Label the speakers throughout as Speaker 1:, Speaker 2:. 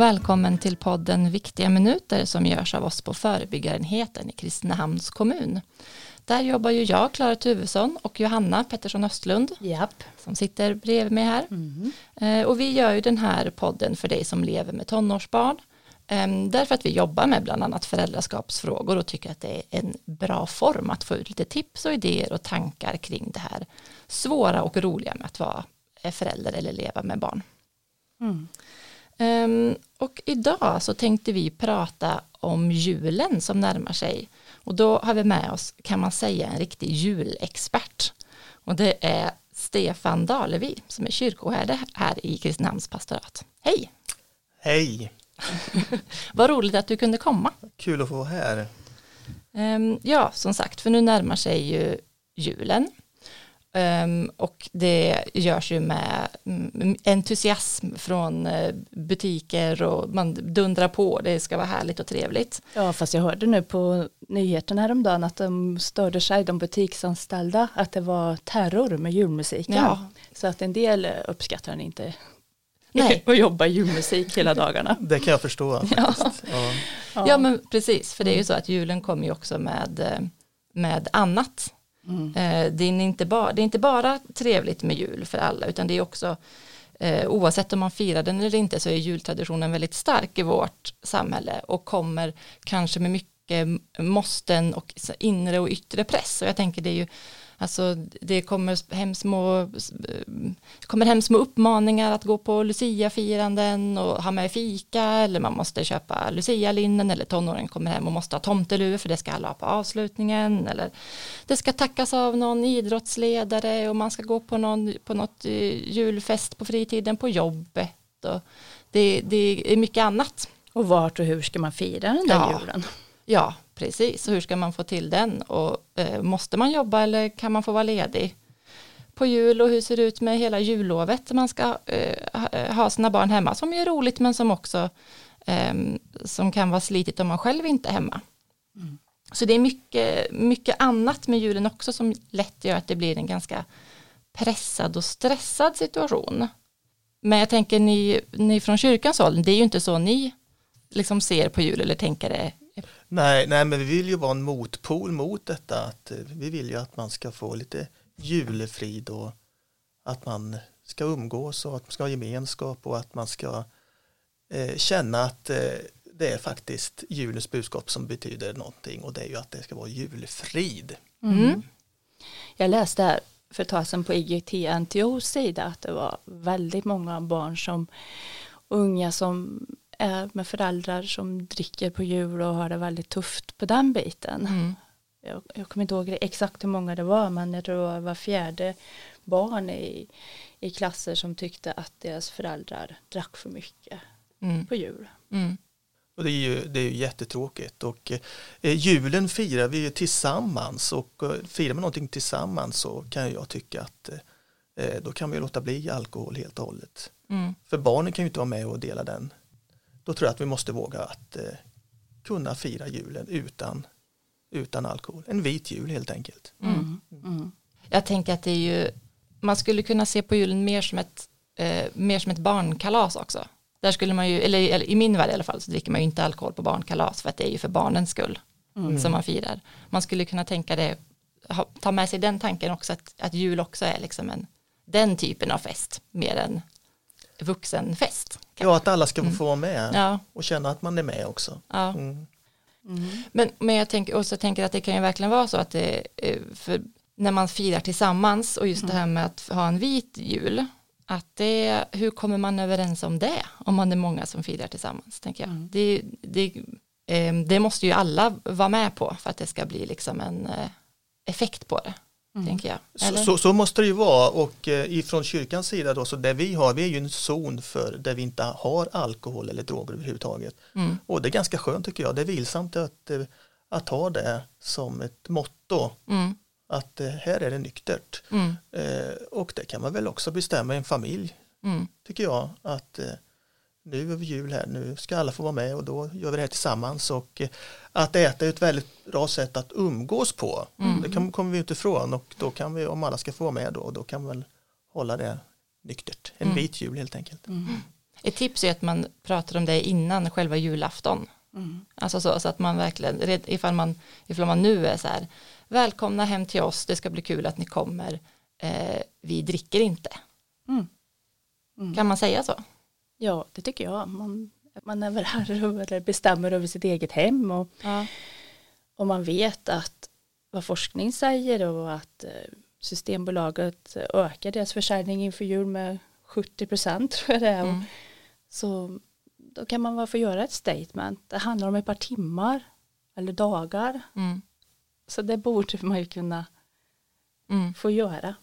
Speaker 1: och välkommen till podden Viktiga minuter som görs av oss på förebyggarenheten i Kristinehamns kommun. Där jobbar ju jag, Klara Tuvesson och Johanna Pettersson Östlund
Speaker 2: Japp.
Speaker 1: som sitter bredvid mig här.
Speaker 2: Mm.
Speaker 1: Eh, Och vi gör ju den här podden för dig som lever med tonårsbarn. Ehm, Därför att vi jobbar med bland annat föräldraskapsfrågor och tycker att det är en bra form att få ut lite tips och idéer och tankar kring det här svåra och roliga med att vara eh, förälder eller leva med barn.
Speaker 2: Mm.
Speaker 1: Ehm, och idag så tänkte vi prata om julen som närmar sig. Och då har vi med oss, kan man säga, en riktig julexpert. Och det är Stefan Dalevi som är kyrkoherde här i Kristinehamns pastorat. Hej!
Speaker 3: Hej,
Speaker 1: Vad roligt att du kunde komma.
Speaker 3: kul att få vara här.
Speaker 1: Ehm, ja, som sagt, för nu närmar sig ju julen. Ehm, och det görs ju med mm, entusiasm från eh, butiker och man dundrar på, det ska vara härligt och trevligt.
Speaker 2: Ja, fast jag hörde nu på nyheterna häromdagen att de störde sig, de butiksanställda, att det var terror med julmusiken.
Speaker 1: Ja.
Speaker 2: Så att en del uppskattar den inte.
Speaker 1: Nej.
Speaker 2: och jobba julmusik hela dagarna.
Speaker 3: Det kan jag förstå.
Speaker 1: Ja.
Speaker 3: Ja.
Speaker 1: Ja. men precis, för det är ju så att julen kommer ju också med, eh, med annat.
Speaker 2: Mm.
Speaker 1: Eh, det är, inte bara, det är inte bara trevligt med jul för alla utan det är också eh, oavsett om man firar den eller inte så är jultraditionen väldigt stark i vårt samhälle och kommer kanske med mycket måsten och inre och yttre press och jag tänker det är ju Alltså det kommer hem små, kommer hem små uppmaningar att gå på Lucia-firanden och ha med fika eller man måste köpa Lucia-linnen eller tonåringen kommer hem och måste ha tomtelur för det ska alla ha på avslutningen eller det ska tackas av någon idrottsledare och man ska gå på, någon, på något eh, julfest på fritiden på jobbet och det, det är mycket annat.
Speaker 2: Och vart och hur ska man fira den där
Speaker 1: Ja.
Speaker 2: julen?
Speaker 1: Ja, precis. Hur ska man få till den? Och eh, måste man jobba eller kan man få vara ledig på jul? Och hur ser det ut med hela jullovet? Man ska eh, ha- ha sina barn hemma som är roligt men som också eh, som kan vara slitigt om man själv inte är hemma. Så det är mycket, mycket annat med julen också som lätt gör att det blir en ganska pressad och stressad situation. Men jag tänker ni, ni från kyrkans håll, det är ju inte så ni liksom ser på jul eller tänker det
Speaker 3: Nej, nej, men vi vill ju vara en motpol mot detta. Att, eh, vi vill ju att man ska få lite julefrid och att man ska umgås och att man ska ha gemenskap och att man ska eh, känna att eh, det är faktiskt julens budskap som betyder någonting och det är ju att det ska vara julfrid.
Speaker 1: Mm.
Speaker 2: Jag läste här för ett tag sedan på IGT-NTOs sida att det var väldigt många barn som unga som är med föräldrar som dricker på jul och har det väldigt tufft på den biten.
Speaker 1: Mm.
Speaker 2: Jag, jag kommer inte ihåg exakt hur många det var men jag tror det var fjärde barn i, i klasser som tyckte att deras föräldrar drack för mycket
Speaker 1: Mm.
Speaker 2: på jul.
Speaker 1: Mm.
Speaker 3: Och det är ju, det är ju jättetråkigt och eh, julen firar vi ju tillsammans och eh, firar man någonting tillsammans så kan jag tycka att eh, då kan vi låta bli alkohol helt och hållet.
Speaker 1: Mm.
Speaker 3: För barnen kan ju inte vara med och dela den. Då tror jag att vi måste våga att eh, kunna fira julen utan, utan alkohol. En vit jul helt enkelt.
Speaker 1: Mm.
Speaker 2: Mm.
Speaker 1: Jag tänker att det är ju, man skulle kunna se på julen mer som ett, eh, mer som ett barnkalas också. Där skulle man ju, eller, eller i min värld i alla fall, så dricker man ju inte alkohol på barnkalas för att det är ju för barnens skull
Speaker 2: Mm.
Speaker 1: som man firar. Man skulle kunna tänka det, ha, ta med sig den tanken också att, att jul också är liksom en, den typen av fest mer än vuxenfest.
Speaker 3: Ja, att alla ska få vara med
Speaker 1: Ja,
Speaker 3: och känna att man är med också.
Speaker 1: ja.
Speaker 3: Mm.
Speaker 2: Mm.
Speaker 1: Men, men jag tänker också tänker att det kan ju verkligen vara så att det, eh, för när man firar tillsammans och just det här med att ha en vit jul, att det, hur kommer man överens om det om man är många som firar tillsammans, tänker jag.
Speaker 2: Mm.
Speaker 1: Det, det, eh, det måste ju alla vara med på för att det ska bli liksom en eh, effekt på det,
Speaker 2: Mm.
Speaker 1: tänker jag.
Speaker 3: Så, så, måste det ju vara och eh, ifrån kyrkans sida då så det vi har, vi är ju en zon för där vi inte har alkohol eller droger överhuvudtaget.
Speaker 1: Mm,
Speaker 3: Och det är ganska skönt tycker jag, det är vilsamt att, eh, att ha det som ett motto
Speaker 1: mm,
Speaker 3: att eh, här är det nyktert.
Speaker 1: mm,
Speaker 3: Eh, och det kan man väl också bestämma i en familj
Speaker 1: mm,
Speaker 3: tycker jag att nu över jul här, nu ska alla få vara med och då gör vi det här tillsammans och eh, att äta är ett väldigt bra sätt att umgås på.
Speaker 1: Mm.
Speaker 3: Det kan, kommer vi inte ifrån och då kan vi, om alla ska få vara med då, då kan vi väl hålla det nyktert. En
Speaker 1: Mm.
Speaker 3: vit jul helt enkelt.
Speaker 2: Mm.
Speaker 1: Ett tips är att man pratar om det innan själva julafton.
Speaker 2: Mm.
Speaker 1: Alltså så, så att man verkligen, ifall man, ifall man nu är så här, välkomna hem till oss, det ska bli kul att ni kommer, eh, vi dricker inte.
Speaker 2: Mm. Mm.
Speaker 1: Kan man säga så?
Speaker 2: Ja, det tycker jag. Man, man är väl herre eller bestämmer över sitt eget hem och,
Speaker 1: Ja.
Speaker 2: och man vet att vad forskning säger och att eh, Systembolaget ökar deras försäljning inför jul med 70 procent tror jag det är.
Speaker 1: Mm.
Speaker 2: Så då kan man varför göra ett statement. Det handlar om ett par timmar eller dagar.
Speaker 1: Mm.
Speaker 2: Så det borde man ju kunna
Speaker 1: Mm.
Speaker 2: få göra.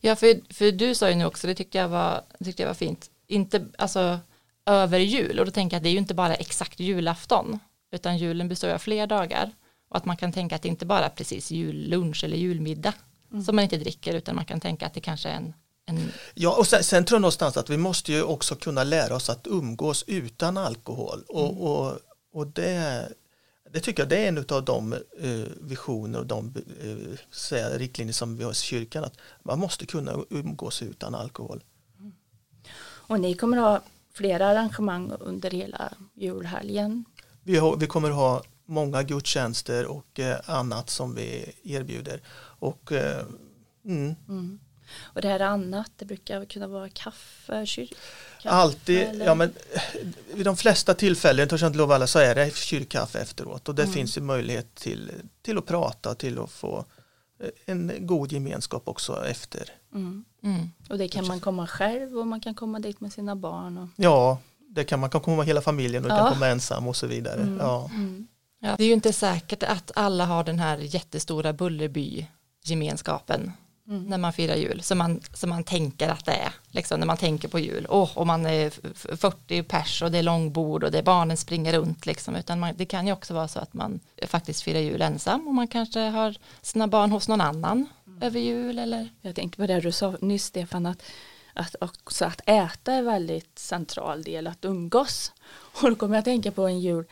Speaker 1: Ja, för, för du sa ju nu också, det tyckte jag var, tyckte jag var fint, inte, alltså över jul, och då tänker jag att det är ju inte bara exakt julafton, utan julen består av fler dagar, och att man kan tänka att det inte bara är precis jullunch eller julmiddag som man inte dricker, utan man kan tänka att det kanske är en, en
Speaker 3: Ja, och sen, sen tror jag någonstans att vi måste ju också kunna lära oss att umgås utan alkohol. Och, och, och det, det tycker jag det är en av de eh, visioner och de säga, riktlinjer som vi har i kyrkan. Att man måste kunna umgås utan alkohol.
Speaker 2: Och ni kommer ha flera arrangemang under hela julhelgen.
Speaker 3: Vi, har, vi kommer ha många gudstjänster och eh, annat som vi erbjuder. Och, eh, mm,
Speaker 2: Mm. Och det här annat, det brukar kunna vara kaffe, kyrka.
Speaker 3: Alltid,
Speaker 2: eller-
Speaker 3: ja men eh, vid de flesta tillfällen, törs jag inte lova alla, så är det kyrkkaffe efteråt och det
Speaker 2: Mm.
Speaker 3: finns ju möjlighet till, till att prata, till att få eh, en god gemenskap också efter.
Speaker 2: Mm.
Speaker 1: Mm,
Speaker 2: Och det kan man komma själv och man kan komma dit med sina barn. Och,
Speaker 3: Ja, det kan man kan komma hela familjen och
Speaker 2: Ja.
Speaker 3: kan komma ensam och så vidare.
Speaker 2: Mm.
Speaker 3: Ja.
Speaker 2: mm.
Speaker 1: ja, det är ju inte säkert att alla har den här jättestora Bullerby-gemenskapen
Speaker 2: Mm.
Speaker 1: när man firar jul, som man, som man tänker att det är, liksom när man tänker på jul, oh, och man är f- f- 40 pers och det är långbord och det är barnen springer runt liksom, utan man, det kan ju också vara så att man faktiskt firar jul ensam och man kanske har sina barn hos någon annan över jul eller
Speaker 2: Jag tänkte på det du sa nyss Stefan, att, att också att äta är väldigt central del, att umgås. Och då kommer jag att tänka på en jul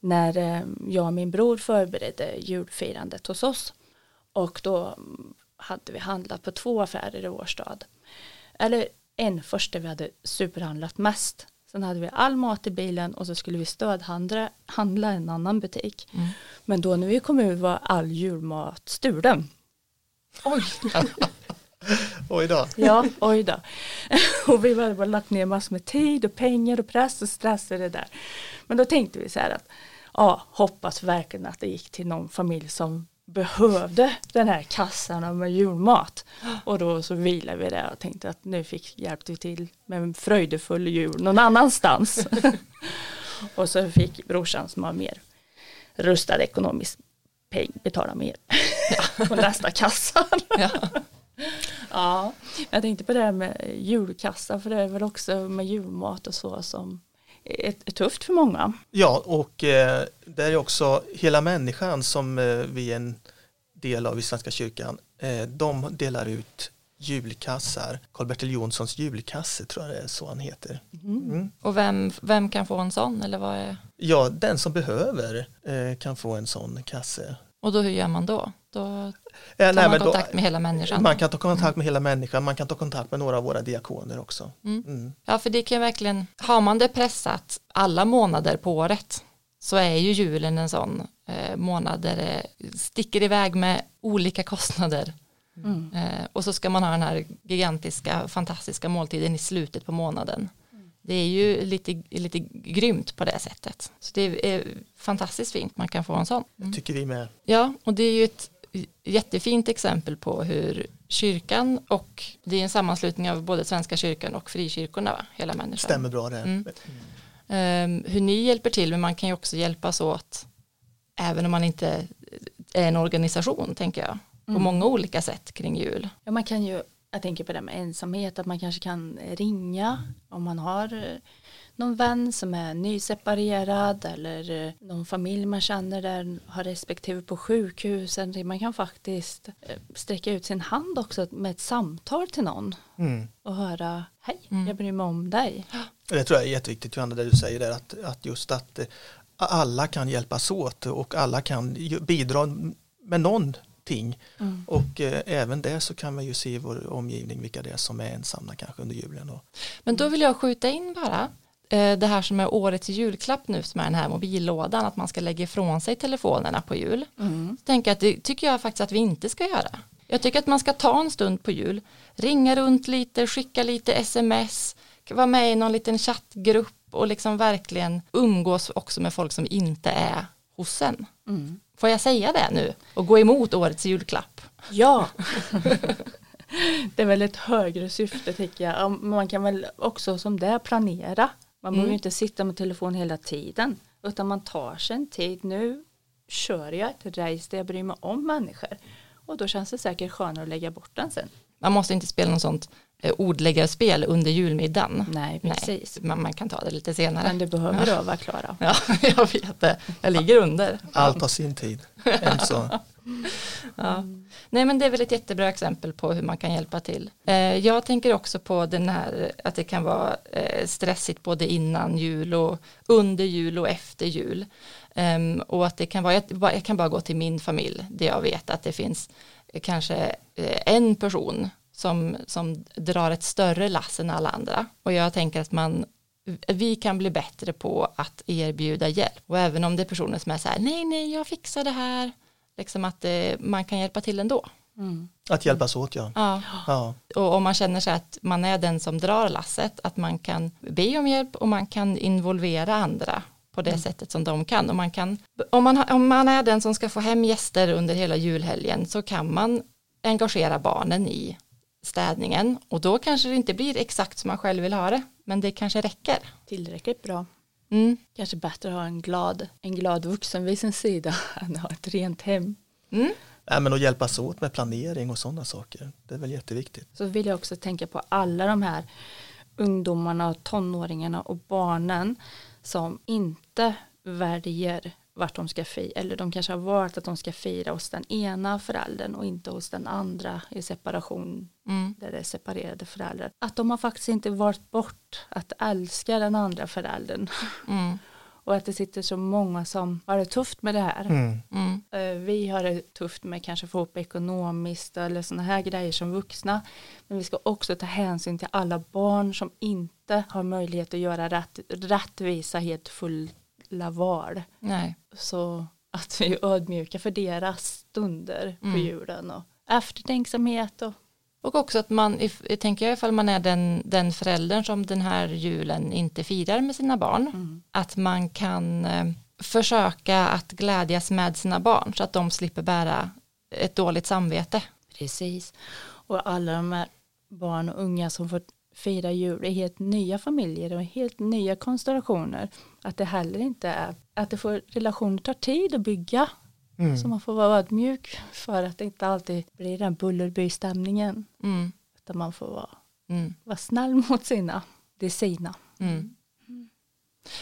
Speaker 2: när eh, jag och min bror förberedde julfirandet hos oss. Och då mm, hade vi handlat på två affärer i vår stad. Eller en först där vi hade superhandlat mest. Sen hade vi all mat i bilen och så skulle vi stödhandla handla en annan butik.
Speaker 1: Mm.
Speaker 2: Men då när vi kom ut var all julmat stulen.
Speaker 1: Oj,
Speaker 3: Oj då.
Speaker 2: Ja, oj då. Och vi hade bara lagt ner massor med tid och pengar och press och stress i det där. Men då tänkte vi så här att ja, hoppas verkligen att det gick till någon familj som behövde den här kassan med julmat. Och då så vilade vi det och tänkte att nu fick hjälpte vi till med en fröjdefull jul någon annanstans. och så fick brorsan som var mer rustad ekonomiskt peng betala mer på nästa kassa.
Speaker 1: ja.
Speaker 2: Ja, jag tänkte på det här med julkassa för det är väl också med julmat och så som är, tufft för många.
Speaker 3: Ja, och eh, det är också hela människan som eh, vi är en del av i Svenska kyrkan. Eh, de delar ut julkassar. Karl-Bertil Jonssons julkasse tror jag det är så han heter. Mm.
Speaker 1: och vem, vem kan få en sån eller vad är
Speaker 3: Ja, den som behöver eh, kan få en sån kasse.
Speaker 1: Och då hur gör man då? Då
Speaker 3: Eh,
Speaker 1: tar
Speaker 3: nej,
Speaker 1: man
Speaker 3: men då-
Speaker 1: kontakt med hela människan.
Speaker 3: Man kan ta kontakt med hela människan, man kan ta kontakt med några av våra diakoner också.
Speaker 1: Mm.
Speaker 3: Mm.
Speaker 1: Ja, för det kan verkligen, har man det pressat alla månader på året så är ju julen en sån eh, månad där det sticker iväg med olika kostnader.
Speaker 2: Mm.
Speaker 1: Eh, och så ska man ha den här gigantiska, fantastiska måltiden i slutet på månaden. Det är ju lite, lite grymt på det sättet. Så det är fantastiskt fint, man kan få en sån.
Speaker 3: Det tycker vi med.
Speaker 1: Ja, och det är ju ett jättefint exempel på hur kyrkan och det är en sammanslutning av både Svenska kyrkan och frikyrkorna, va? hela människan.
Speaker 3: Stämmer bra det.
Speaker 1: Mm. Ehm, hur ni hjälper till, men man kan ju också hjälpas åt även om man inte är en organisation, tänker jag, på
Speaker 2: Mm.
Speaker 1: många olika sätt kring jul.
Speaker 2: Ja, man kan ju, jag tänker på det med ensamhet, att man kanske kan ringa om man har eh, någon vän som är nyseparerad eller eh, någon familj man känner där har respektive på sjukhusen. Man kan faktiskt eh, sträcka ut sin hand också med ett samtal till någon
Speaker 3: Mm.
Speaker 2: och höra hej,
Speaker 1: Mm.
Speaker 2: jag bryr mig om dig.
Speaker 3: Det tror jag är jätteviktigt Johanna det du säger där att, att just att alla kan hjälpas åt och alla kan bidra med någon ting.
Speaker 2: Mm.
Speaker 3: Och eh, även det så kan man ju se i vår omgivning vilka det är som är ensamma kanske under julen. Och,
Speaker 1: Men då vill jag skjuta in bara eh, det här som är årets julklapp nu som är den här mobillådan att man ska lägga ifrån sig telefonerna på jul.
Speaker 2: Mm.
Speaker 1: Tänker att det tycker jag faktiskt att vi inte ska göra. Jag tycker att man ska ta en stund på jul, ringa runt lite, skicka lite sms, vara med i någon liten chattgrupp och liksom verkligen umgås också med folk som inte är hos en.
Speaker 2: Mm.
Speaker 1: Får jag säga det nu och gå emot årets julklapp?
Speaker 2: Ja, det är väl ett högre syfte tycker jag. Man kan väl också som det planera. Man behöver
Speaker 1: Mm.
Speaker 2: ju inte sitta med telefon hela tiden. Utan man tar sig en tid. Nu kör jag ett race där jag bryr mig om människor. Och då känns det säkert skönare att lägga bort den sen.
Speaker 1: Man måste inte spela något sånt ordläggarspel under julmiddagen.
Speaker 2: Nej, precis.
Speaker 1: Man, man kan ta det lite senare.
Speaker 2: Men du behöver
Speaker 1: Ja.
Speaker 2: öva Klara.
Speaker 1: Ja, jag vet det. Jag ligger under.
Speaker 3: allt har sin tid. Än så.
Speaker 1: Ja. Nej men det är väl ett jättebra exempel på hur man kan hjälpa till. Eh, jag tänker också på den här att det kan vara eh, stressigt både innan jul och under jul och efter jul. Ehm, och att det kan vara, jag, kan bara gå till min familj där jag vet att det finns eh, kanske eh, en person som, som drar ett större lass än alla andra. Och jag tänker att man vi kan bli bättre på att erbjuda hjälp. Och även om det är personer som är så här, nej, nej, jag fixar det här. Liksom att eh, man kan hjälpa till ändå.
Speaker 2: Mm.
Speaker 3: Att hjälpas åt ja.
Speaker 1: Ja.
Speaker 3: ja.
Speaker 1: Och om man känner sig att man är den som drar lasset, att man kan be om hjälp och man kan involvera andra på det sättet som de kan. Och man kan om, man, om man är den som ska få hem gäster under hela julhelgen så kan man engagera barnen i städningen och då kanske det inte blir exakt som man själv vill ha det, men det kanske räcker.
Speaker 2: Tillräckligt bra.
Speaker 1: Mm.
Speaker 2: Kanske bättre att ha en glad, en glad vuxen vid sin sida än att ha ett rent hem.
Speaker 1: Mm.
Speaker 3: Nej, men att hjälpas åt med planering och sådana saker. Det är väl jätteviktigt.
Speaker 2: Så vill jag också tänka på alla de här ungdomarna och tonåringarna och barnen som inte väljer vart de ska fira eller de kanske har valt att de ska fira hos den ena föräldern och inte hos den andra i separation
Speaker 1: Mm.
Speaker 2: där det är separerade föräldrar. Att de har faktiskt inte valt bort att älska den andra föräldern
Speaker 1: Mm.
Speaker 2: och att det sitter så många som har det tufft med det här.
Speaker 3: Mm.
Speaker 1: Mm.
Speaker 2: Eh, Vi har det tufft med kanske få upp ekonomiskt eller sådana här grejer som vuxna. Men vi ska också ta hänsyn till alla barn som inte har möjlighet att göra rätt, rättvisa helt fulla val.
Speaker 1: Nej.
Speaker 2: Så att vi är ödmjuka för deras stunder på
Speaker 1: Mm.
Speaker 2: julen och eftertänksamhet och
Speaker 1: Och också att man, if, jag tänker jag ifall man är den, den föräldern som den här julen inte firar med sina barn,
Speaker 2: mm.
Speaker 1: att man kan eh, försöka att glädjas med sina barn så att de slipper bära ett dåligt samvete.
Speaker 2: Precis. Och alla de här barn och unga som får fira jul i helt nya familjer och helt nya konstellationer. Att det heller inte är, att det får relationer tar tid att bygga.
Speaker 3: Mm.
Speaker 2: Så man får vara ödmjuk för att det inte alltid blir den bullerbystämningen.
Speaker 1: Mm.
Speaker 2: Utan man får vara,
Speaker 1: Mm.
Speaker 2: vara snäll mot sina, det sina.
Speaker 1: Mm.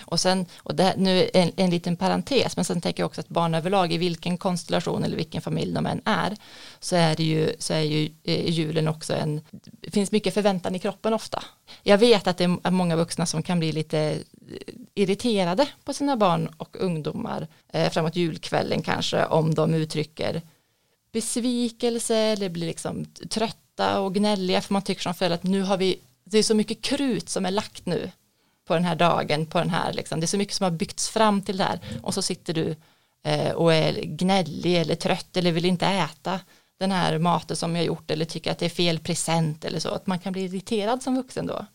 Speaker 1: Och sen, och det, här- nu en, en liten parentes, men sen tänker jag också att barn överlag i vilken konstellation eller vilken familj de än är, så är det ju, så är ju eh, julen också en, det finns mycket förväntan i kroppen ofta. Jag vet att det är många vuxna som kan bli lite eh, irriterade på sina barn och ungdomar eh, framåt julkvällen kanske om de uttrycker besvikelse eller blir liksom trötta och gnälliga för man tycker som förälder att nu har vi, det är så mycket krut som är lagt nu på den här dagen, på den här liksom, det är så mycket som har byggts fram till det här och så sitter du eh, och är gnällig eller trött eller vill inte äta den här maten som jag gjort eller tycker att det är fel present eller så, att man kan bli irriterad som vuxen då.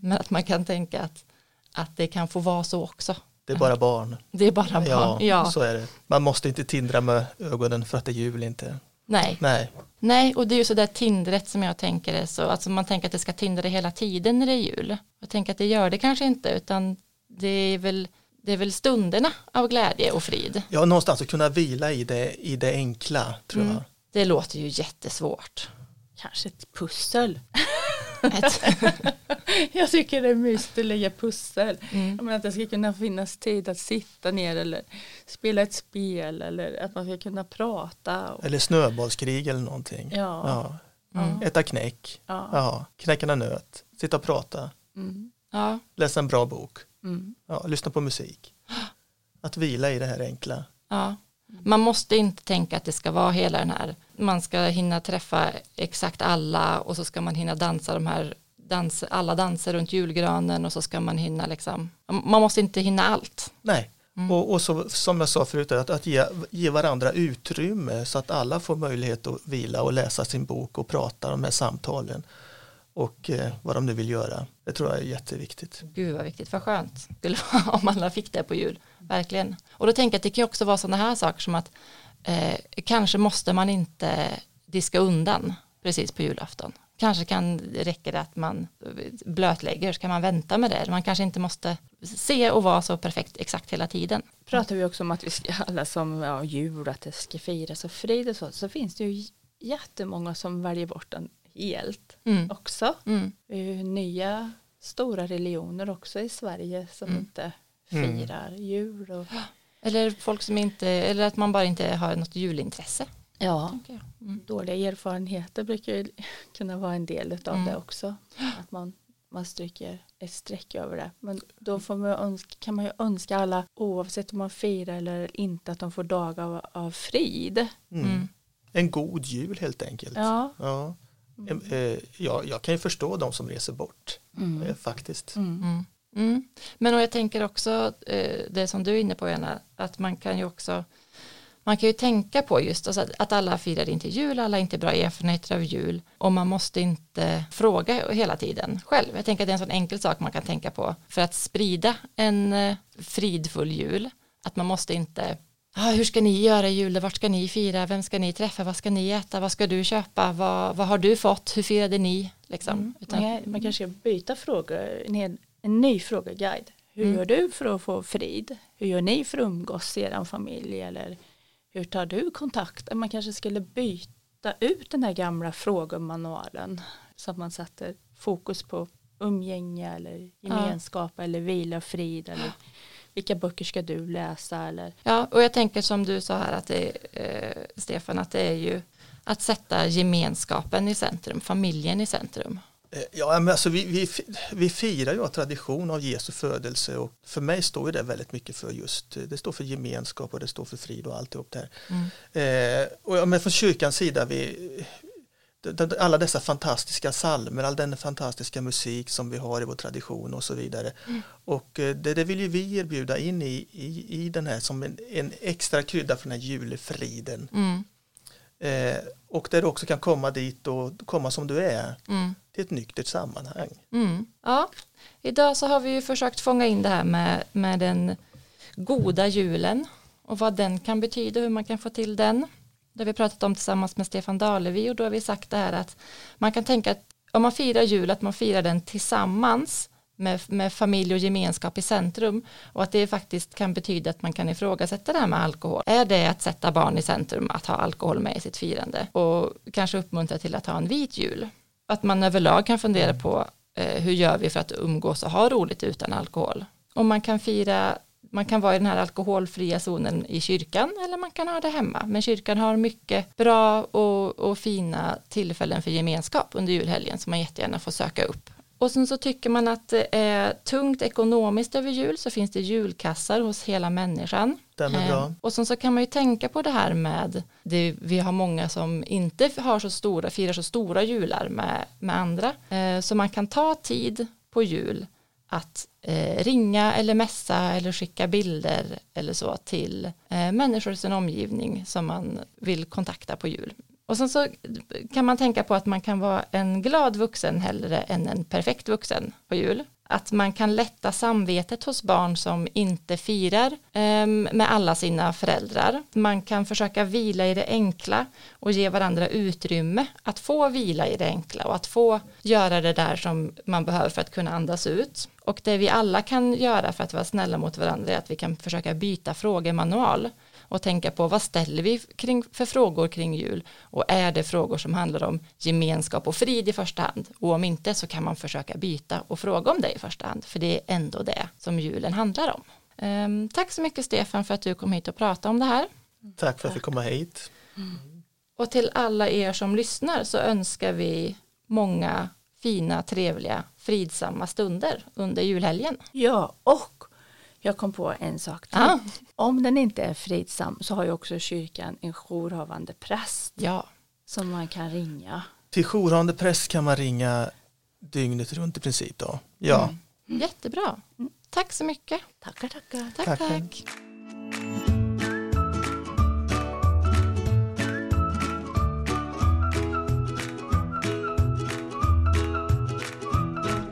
Speaker 1: Men att man kan tänka att, att det kan få vara så också.
Speaker 3: Det är bara barn.
Speaker 1: Det är bara barn.
Speaker 3: Ja,
Speaker 1: Ja,
Speaker 3: så är det. Man måste inte tindra med ögonen för att det är jul inte.
Speaker 1: Nej.
Speaker 3: Nej,
Speaker 1: Nej, och det är ju så där tindret som jag tänker är så, alltså man tänker att det ska tindra hela tiden när det är jul. Jag tänker att det gör det kanske inte, utan det är väl, det är väl stunderna av glädje och frid.
Speaker 3: ja, någonstans att kunna vila i det, i det enkla tror
Speaker 1: Mm.
Speaker 3: jag.
Speaker 1: Det låter ju jättesvårt.
Speaker 2: Kanske ett pussel. Jag tycker det är mysigt att lägga pussel.
Speaker 1: mm.
Speaker 2: Jag menar att det ska kunna finnas tid att sitta ner eller spela ett spel eller att man ska kunna prata. Och,
Speaker 3: Eller snöbollskrig eller någonting.
Speaker 2: ja,
Speaker 3: Ja.
Speaker 1: Mm.
Speaker 3: Äta knäck,
Speaker 2: ja.
Speaker 3: ja. knäcka en nöt, sitta och prata,
Speaker 2: Mm,
Speaker 1: Ja,
Speaker 3: läsa en bra bok,
Speaker 2: mm,
Speaker 3: ja, lyssna på musik. Att vila i det här enkla.
Speaker 1: ja. Man måste inte tänka att det ska vara hela den här, man ska hinna träffa exakt alla och så ska man hinna dansa de här dans, alla danser runt julgranen och så ska man hinna liksom, man måste inte hinna allt.
Speaker 3: Nej, mm. och, och så, som jag sa förut, att, att ge, ge varandra utrymme så att alla får möjlighet att vila och läsa sin bok och prata de här samtalen och eh, vad de nu vill göra. Det tror jag är jätteviktigt.
Speaker 1: Gud vad viktigt, vad skönt om alla fick det på jul, verkligen. Och då tänker jag att det kan också vara sådana här saker som att eh, kanske måste man inte diska undan precis på julafton. Kanske kan räcka det att man blötlägger, så kan man vänta med det. Man kanske inte måste se och vara så perfekt exakt hela tiden.
Speaker 2: Pratar vi också om att vi ska alla som ja, jul, att det ska firas och frid och så, så finns det ju jättemånga som väljer bort den helt mm. också. Mm. Nya stora religioner också i Sverige som mm. inte mm. firar jul. Och...
Speaker 1: Eller folk som inte, eller att man bara inte har något julintresse.
Speaker 2: Ja, mm. dåliga erfarenheter brukar ju kunna vara en del av mm. det också. Att man, man stryker ett streck över det. Men då får man önska, kan man ju önska alla, oavsett om man firar eller inte, att de får dagar av, av frid.
Speaker 3: Mm. En god jul helt enkelt. Ja. ja. Mm. Eh, ja, jag kan ju förstå de som reser bort, mm. Eh, faktiskt.
Speaker 1: Mm. Men och jag tänker också eh, det som du är inne på, Jana, att man kan ju också man kan ju tänka på just alltså att alla firar inte jul, alla har inte bra erfarenheter av jul och man måste inte fråga hela tiden själv. Jag tänker att det är en sån enkel sak man kan tänka på för att sprida en fridfull jul. Att man måste inte ah, hur ska ni göra i jul, vart ska ni fira, vem ska ni träffa, vad ska ni äta, vad ska du köpa, vad, vad har du fått, hur firade ni? Liksom. Mm.
Speaker 2: Utan, man kanske ska byta frågor, en, ny frågeguide. Hur mm. gör du för att få frid? Hur gör ni för att umgås i er familj? Eller hur tar du kontakt? Man kanske skulle byta ut den här gamla frågemanualen så att man sätter fokus på umgänge eller gemenskap ja. eller vila och frid eller vilka böcker ska du läsa eller
Speaker 1: ja och jag tänker som du sa här att det eh, Stefan att det är ju att sätta gemenskapen i centrum familjen i centrum
Speaker 3: Ja, men alltså vi, vi, vi firar ju av tradition av Jesu födelse och för mig står det väldigt mycket för just, det står för gemenskap och det står för frid och alltihop det här. Mm. Eh, och ja, men från kyrkans sida, vi, alla dessa fantastiska salmer, all den fantastiska musik som vi har i vår tradition och så vidare. Mm. Och eh, det, det, vill ju vi erbjuda in i, i, i den här som en, en extra krydda för den här julefriden. Mm. Eh, och där du också kan komma dit och komma som du är mm. till ett nyktert sammanhang.
Speaker 1: Mm. Ja, idag så har vi ju försökt fånga in det här med, med den goda julen och vad den kan betyda, hur man kan få till den. Det har vi pratat om tillsammans med Stefan Dalevi och då har vi sagt det här att man kan tänka att om man firar jul att man firar den tillsammans med, med familj och gemenskap i centrum och att det faktiskt kan betyda att man kan ifrågasätta det här med alkohol. Är det att sätta barn i centrum att ha alkohol med i sitt firande och kanske uppmuntra till att ha en vit jul? Att man överlag kan fundera på eh, hur gör vi för att umgås och ha roligt utan alkohol? Om man kan fira man kan vara i den här alkoholfria zonen i kyrkan eller man kan ha det hemma. Men kyrkan har mycket bra och, och fina tillfällen för gemenskap under julhelgen som man jättegärna får söka upp. Och sen så tycker man att det är tungt ekonomiskt över jul så finns det julkassar hos hela människan.
Speaker 3: Den är bra. Eh,
Speaker 1: och sen så kan man ju tänka på det här med, det, vi har många som inte har så stora, firar så stora jular med, med andra. Eh, så man kan ta tid på jul att eh, ringa eller messa eller skicka bilder eller så till eh, människor i sin omgivning som man vill kontakta på jul. Och sen så kan man tänka på att man kan vara en glad vuxen hellre än en perfekt vuxen på jul att man kan lätta samvetet hos barn som inte firar eh, med alla sina föräldrar. Man kan försöka vila i det enkla och ge varandra utrymme att få vila i det enkla och att få göra det där som man behöver för att kunna andas ut. Och det vi alla kan göra för att vara snälla mot varandra är att vi kan försöka byta frågemanual och tänka på vad ställer vi kring, för frågor kring jul och är det frågor som handlar om gemenskap och frid i första hand och om inte så kan man försöka byta och fråga om det i första hand för det är ändå det som julen handlar om. Um, tack så mycket Stefan för att du kom hit och pratade om det här.
Speaker 3: Tack för att jag fick komma hit.
Speaker 1: Mm. Och till alla er som lyssnar så önskar vi många fina, trevliga, fridsamma stunder under julhelgen.
Speaker 2: Ja, och Jag kom på en sak till.
Speaker 1: Ah,
Speaker 2: Om den inte är fridsam så har ju också kyrkan en jourhavande präst
Speaker 1: ja,
Speaker 2: som man kan ringa.
Speaker 3: Till jourhavande präst kan man ringa dygnet runt i princip då. Ja,
Speaker 1: jättebra. Tack så mycket.
Speaker 2: Tackar, tackar.
Speaker 1: Tack,
Speaker 3: Tack.
Speaker 1: tack.